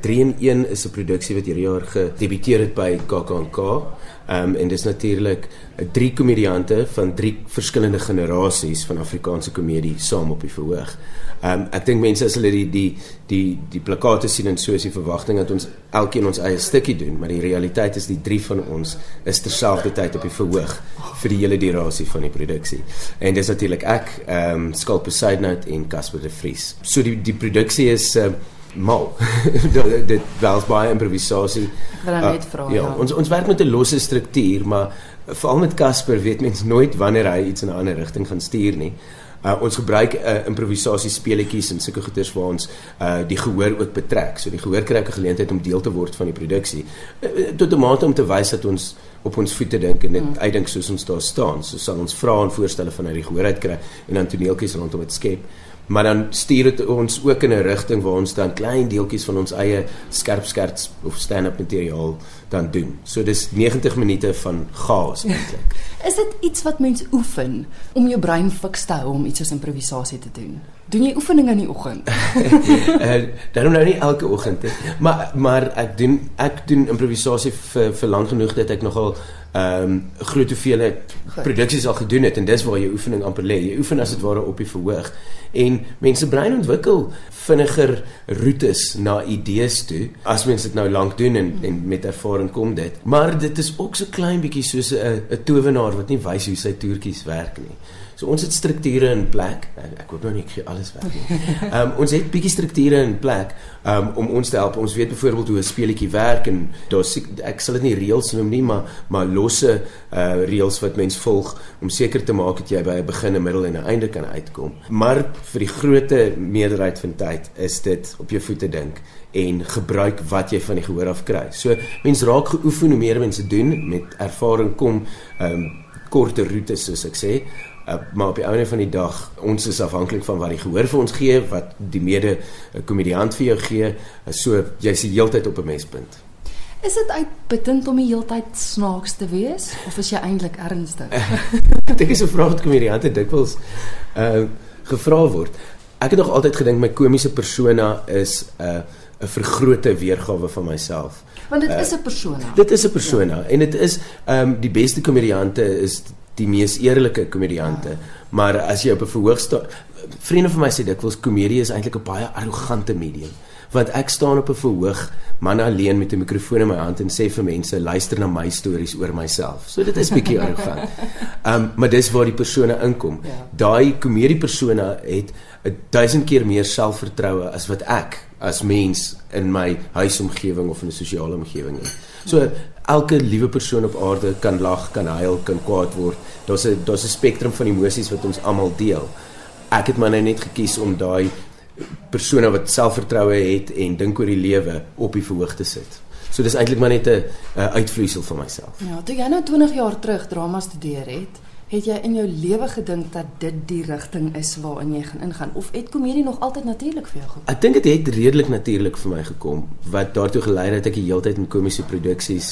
3 in 1 is 'n produksie wat hierdie jaar gedebuteer het by KAKNK. Ehm um, en dis natuurlik drie komediante van drie verskillende generasies van Afrikaanse komedie saam op die verhoog. Ehm um, ek dink mense as hulle die die die die plakate sien en soos die verwagting dat ons elkeen ons eie stukkie doen, maar die realiteit is die drie van ons is terselfdertyd op die verhoog vir die hele durasie van die produksie. En dis natuurlik ek, ehm um, Skalpe Sidenote en Casper de Vries. So die die produksie is uh, mal. dit was baie improvisasie. Wil uh, net vra. Ja, ja, ons ons werk met 'n losse struktuur, maar veral met Casper weet mens nooit wanneer hy iets in 'n ander rigting gaan stuur nie. Uh, ons gebruik uh, improvisasie speletjies en sulke goeders waar ons uh, die gehoor ook betrek. So die gehoor kry 'n geleentheid om deel te word van die produksie. Uh, tot 'n mate om te wys dat ons op ons voete dink en dit mm. uitdink soos ons daar staan. So sal ons vra en voorstelle vanuit die gehoor uit kry en dan toneeltjies rondom dit skep maar dan stuur dit ons ook in 'n rigting waar ons dan klein deeltjies van ons eie skerp skerts of stand-up materiaal dan doen. So dis 90 minute van chaos eintlik. Is dit iets wat mens oefen om jou brein fiks te hou om iets soos improvisasie te doen? Doen jy oefeninge in die oggend? Eh daarom nou nie elke oggend nie, maar maar ek doen ek doen improvisasie vir vir lank genoeg dat ek nogal ehm um, groot hoeveelheid produksies al gedoen het en dis waar jy oefening amper lê. Jy oefen as dit ware op die verhoog en mense brein ontwikkel vinniger roetes na idees toe as mense dit nou lank doen en en met ervaring kom dit. Maar dit is ook so klein bietjie soos 'n 'n towenaar wat nie wys hoe sy toertjies werk nie. So ons het strukture in plek. Ek, ek hoop nou nie ek gee alles weg nie. Ehm um, ons het bietjie strukture in plek um, om ons te help. Ons weet byvoorbeeld hoe 'n speletjie werk en daar's ek sal dit nie reëls noem nie, maar maar losse uh reëls wat mens volg om seker te maak dat jy by 'n begin, 'n middel en 'n einde kan uitkom. Maar vir die grootte meerderheid van tyd is dit op jou voete dink en gebruik wat jy van die gehoor af kry. So mense raak geoefen hoe meer mense doen met ervaring kom um korter roetes soos ek sê Uh, maar op die einde van die dag ons is afhanklik van wat die gehoor vir ons gee wat die mede uh, komediant vir jou gee uh, so jy's die heeltyd op 'n mespunt. Is dit uitputtend om die heeltyd snaaks te wees of is jy eintlik ernstig? Ek dink is 'n vraag wat komediante dikwels uh, gevra word. Ek het nog altyd gedink my komiese persona is 'n uh, 'n vergrote weergawe van myself. Want dit uh, is 'n persona. dit is 'n persona. Ja. en dit is um, die beste komediante is die mees eerlike komediante. Maar as jy op 'n verhoog staan, vriende van my sê dikwels komedie is eintlik 'n baie arrogante medium. Want ek staan op 'n verhoog, man alleen met 'n mikrofoon in my hand en sê vir mense, luister na my stories oor myself. So dit is bietjie arrogant. Ehm, um, maar dis waar die persone inkom. Ja. Daai komedie persone het 'n duisend keer meer selfvertroue as wat ek as mens in my huisomgewing of in 'n sosiale omgewing het. So elke liewe persoon op aarde kan lag, kan huil, kan kwaad word. Daar's 'n daar's 'n spektrum van emosies wat ons almal deel. Ek het maar nou net gekies om daai persone wat selfvertroue het en dink oor die lewe op die verhoog te sit. So dis eintlik maar net 'n uitvloeisel van myself. Ja, toe jy nou 20 jaar terug drama studeer het, Het jy in jou lewe gedink dat dit die rigting is waarin jy gaan ingaan of het komedie nog altyd natuurlik vir jou gekom? Ek dink dit het, het redelik natuurlik vir my gekom wat daartoe gelei het dat ek die hele tyd in komiese produksies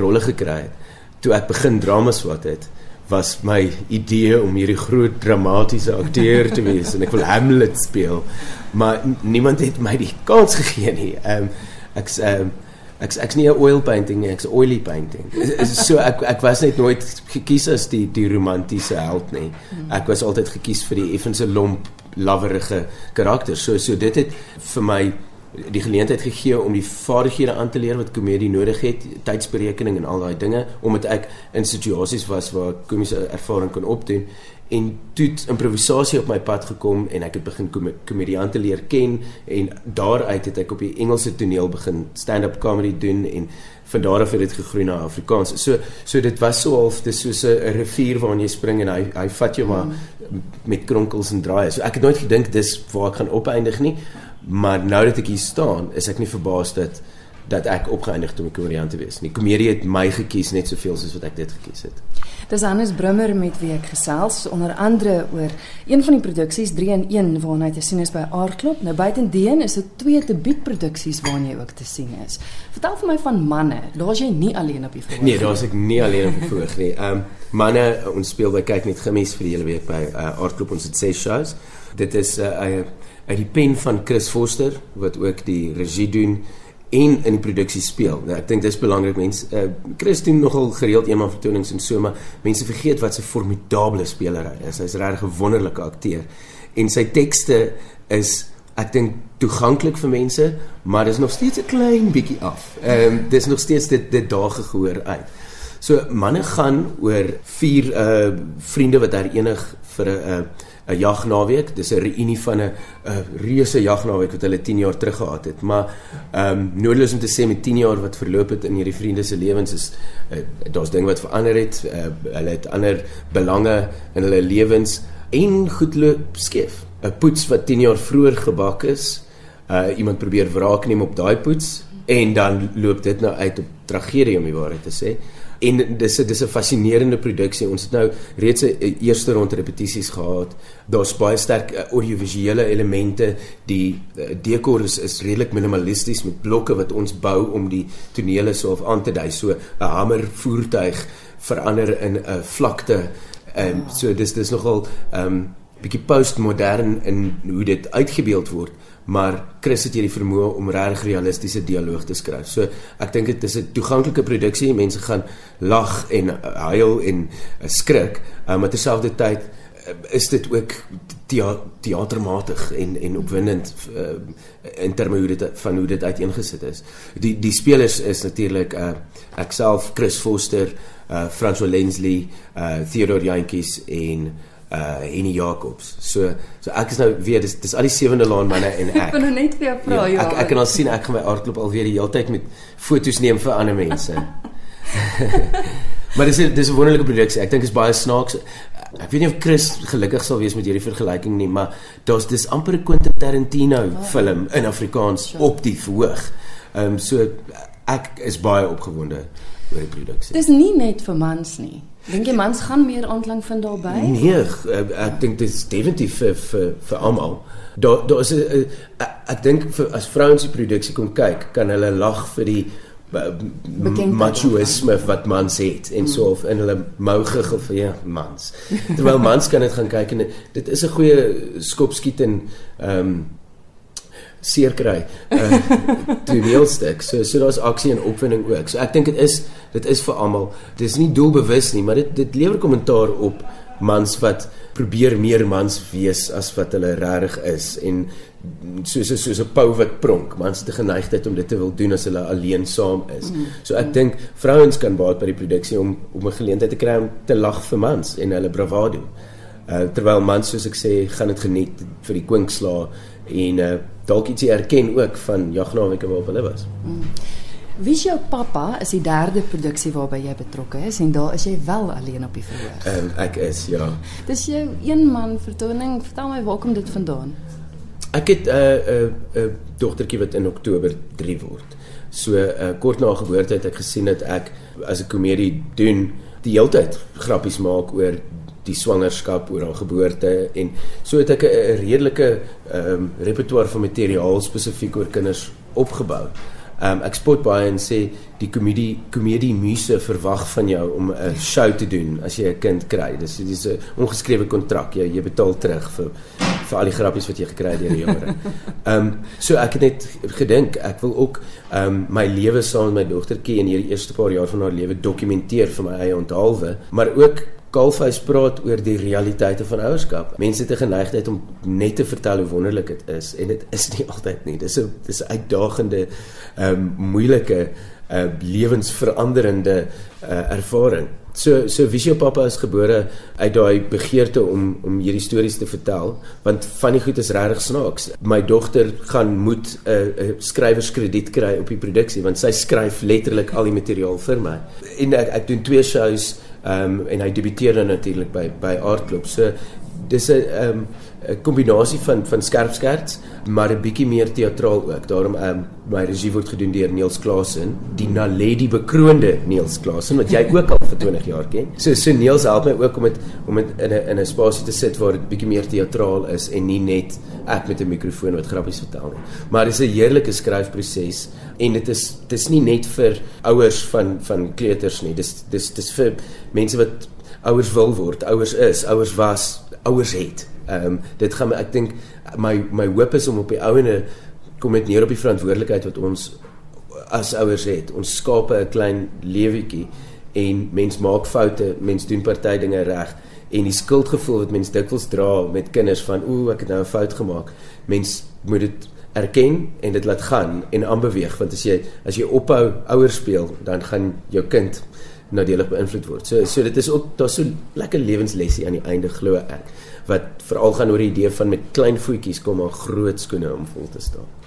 rolle gekry het. Toe ek begin drama swat het, was my idee om hierdie groot dramatiese akteur te wees en ek wil Hamlet speel. Maar niemand het my die kans gegee nie. Ehm um, ek's ehm um, ek's ek's nie 'n oil painting nie, ek's 'n oily painting. so ek ek was net nooit gekies as die die romantiese held nie. Ek was altyd gekies vir die effense lomp, lawerige karakter. So so dit het vir my die geleentheid gegee om die vaardighede aan te leer wat komedie nodig het, tydsberekening en al daai dinge, omdat ek in situasies was waar komiese ervaring kon opdoen en toe improvisasie op my pad gekom en ek het begin kom komediante leer ken en daaruit het ek op die Engelse toneel begin stand-up comedy doen en van daar af het dit gegroei na Afrikaans. So so dit was so half dis soos 'n rivier waarin jy spring en hy hy vat jou maar met kronkels en draaie. So ek het nooit gedink dis waar ek gaan opeindig nie, maar nou dat ek hier staan, is ek nie verbaas dat dat ek opgeëindig het om 'n komediant te wees nie. Komedie het my gekies net soveel soos wat ek dit gekies het. Dis Hannes Brummer met wie ek gesels onder andere oor een van die produksies 3 in 1 waarna hy te sien is by Aardklop. Nou buitendien is dit twee debuutproduksies waarna jy ook te sien is. Vertel vir my van manne. Daar's jy nie alleen op die verhoog nie. Nee, daar's ek nie alleen op die verhoog nie. Ehm um, manne ons speel by kyk net gemies vir die hele week by uh, Aardklop ons het ses shows. Dit is 'n uh, uit die pen van Chris Foster wat ook die regie doen en in die produksie speel. Nou, ek dink dis belangrik mense. Uh, Chris doen nogal gereeld eenmal vertonings en so, maar mense vergeet wat sy formidable speler hy is. Hy's regtig 'n wonderlike akteur. En sy tekste is ek dink toeganklik vir mense, maar dis nog steeds 'n klein bietjie af. Ehm um, dis nog steeds dit dit daar gehoor uit. So manne gaan oor vier uh vriende wat herenig vir 'n 'n 'n jagnaweek. Dis 'n reunie van 'n 'n reuse jagnaweek wat hulle 10 jaar terug gehad het. Maar ehm um, noodloos om te sê met 10 jaar wat verloop het in hierdie vriende se lewens is uh, daar's dinge wat verander het. Uh, hulle het ander belange in hulle lewens en goed loop skeef. 'n Poets wat 10 jaar vroeër gebak is, uh iemand probeer wraak neem op daai poets en dan loop dit nou uit op tragedie om die waarheid te sê en dis dis 'n fascinerende produksie. Ons het nou reeds 'n eerste rond repetisies gehad. Daar's baie sterk uh, audiovisuele elemente. Die uh, dekor is, is redelik minimalisties met blokke wat ons bou om die tonele so of aan te dui. So 'n hamer voertuig verander in 'n uh, vlakte. Ehm um, so dis dis nogal ehm um, bietjie postmodern in hoe dit uitgebeeld word maar Chris het hierdie vermoë om regtig realistiese dialoog te skryf. So ek dink dit is 'n toeganklike produksie. Mense gaan lag en huil en uh, skrik, uh, maar terselfdertyd uh, is dit ook thea teatermatig en en opwindend uh, in terme hoe dit van hoe dit uiteengesit is. Die die spelers is natuurlik uh, ek self Chris Foster, uh, François Lensley, uh, Theodore Jantjies en uh Enie Jacobs. So so ek is nou weer dis dis al die sewende laan manne en ek. ek wil nou net vir jou vra ja. Ek ek kan al sien ek gaan my aardklop alweer die hele tyd met foto's neem vir ander mense. maar dis dis 'n wonderlike produksie. Ek dink is baie snaaks. Ek weet nie of Chris gelukkig sal wees met hierdie vergelyking nie, maar daar's dis amper 'n Quentin Tarantino oh, film in Afrikaans sure. op die verhoog. Ehm um, so ek is baie opgewonde oor die produksie. Dis nie net vir mans nie. Dink jy mans gaan meer aanklank vind daarbey? Nee, ek, ek dink dit is definitief vir vir vir almal. Daar daar is 'n ek dink as vrouens die produksie kom kyk, kan hulle lag vir die machoisme wat mans het en so of in hulle mougig of ja mans. Terwyl mans kan dit gaan kyk en dit is 'n goeie skopskiet en ehm um, seer kry. Uh toneelstuk. So so daar's aksie en opwinding ook. So ek dink dit is dit is vir almal. Dit is nie doelbewus nie, maar dit dit lewer kommentaar op mans wat probeer meer mans wees as wat hulle regtig is en soos soos 'n pou wat pronk. Mans het 'n geneigtheid om dit te wil doen as hulle alleen saam is. Mm. So ek dink vrouens kan baat by die produksie om om 'n geleentheid te kry om te lag vir mans en hulle bravado. Uh terwyl mans soos ek sê, gaan dit geniet vir die kwinkslaa en uh dalk ietsie erken ook van jagnaweke waarop hulle was. Mm. Wie is jou pappa? Is die derde produksie waarby jy betrokke is en daar is jy wel alleen op die verhoog. Ehm um, ek is ja. Dis jou een man vertoning. Vertel my waar kom dit vandaan? Ek het 'n uh, 'n uh, 'n uh, dogtertjie wat in Oktober 3 word. So uh, kort na geboorte het ek gesien dat ek as 'n komedie doen die hele tyd grappies maak oor die swangerskap oor haar geboorte en so het ek 'n redelike ehm um, repertoire van materiaal spesifiek oor kinders opgebou. Ehm um, ek spot baie en sê die komedie komedie muse verwag van jou om 'n show te doen as jy 'n kind kry. Dis dis 'n ongeskrewe kontrak. Jy jy betaal terug vir vir al die grappies wat jy gekry het deur die jare. Ehm um, so ek het net gedink ek wil ook ehm um, my lewe saam met my dogtertjie in hierdie eerste paar jaar van haar lewe dokumenteer vir my eie onthaalwe, maar ook Kalfhuis praat oor die realiteite van ouerskap. Mense het 'n geneigtheid om net te vertel hoe wonderlik dit is en dit is nie altyd nie. Dis 'n dis 'n uitdagende ehm um, moeilike uh lewensveranderende uh ervaring. So so Visio Papa is gebore uit daai begeerte om om hierdie stories te vertel want van die goed is regtig snaaks. My dogter gaan moet 'n uh, 'n skrywerskrediet kry op die produksie want sy skryf letterlik al die materiaal vir my. En ek ek doen twee shows Ehm um, en hy debuteerde natuurlik by by Aardklop. So dis 'n ehm um, 'n kombinasie van van skerp skerts, maar 'n bietjie meer teatraal ook. Daarom um, my regie word gedoen deur Niels Klasen, die Naledi bekroonde Niels Klasen wat jy ook al vir 20 jaar ken. So so Niels help my ook om dit om dit in 'n in 'n spasie te sit waar dit bietjie meer teatraal is en nie net ek met 'n mikrofoon wat grappies vertel nie. Maar dis 'n heerlike skryfproses en dit is dis nie net vir ouers van van kleuters nie. Dis dis dis vir mense wat ouers wil word, ouers is, ouers was, ouers het. Ehm um, dit gaan ek dink my my hoop is om op die ouene kom met neer op die verantwoordelikheid wat ons as ouers het. Ons skape 'n klein lewetjie en mens maak foute, mens doen party dinge reg en die skuldgevoel wat mens dikwels dra met kinders van o, ek het nou 'n fout gemaak. Mens moet dit erken en dit laat gaan en aanbeweeg want as jy as jy ophou ouers speel, dan gaan jou kind nadelig beïnvloed word. So so dit is ook daar's so lekker lewenslesie aan die einde glo ek wat veral gaan oor die idee van met klein voetjies kom maar groot skoene om vol te staan.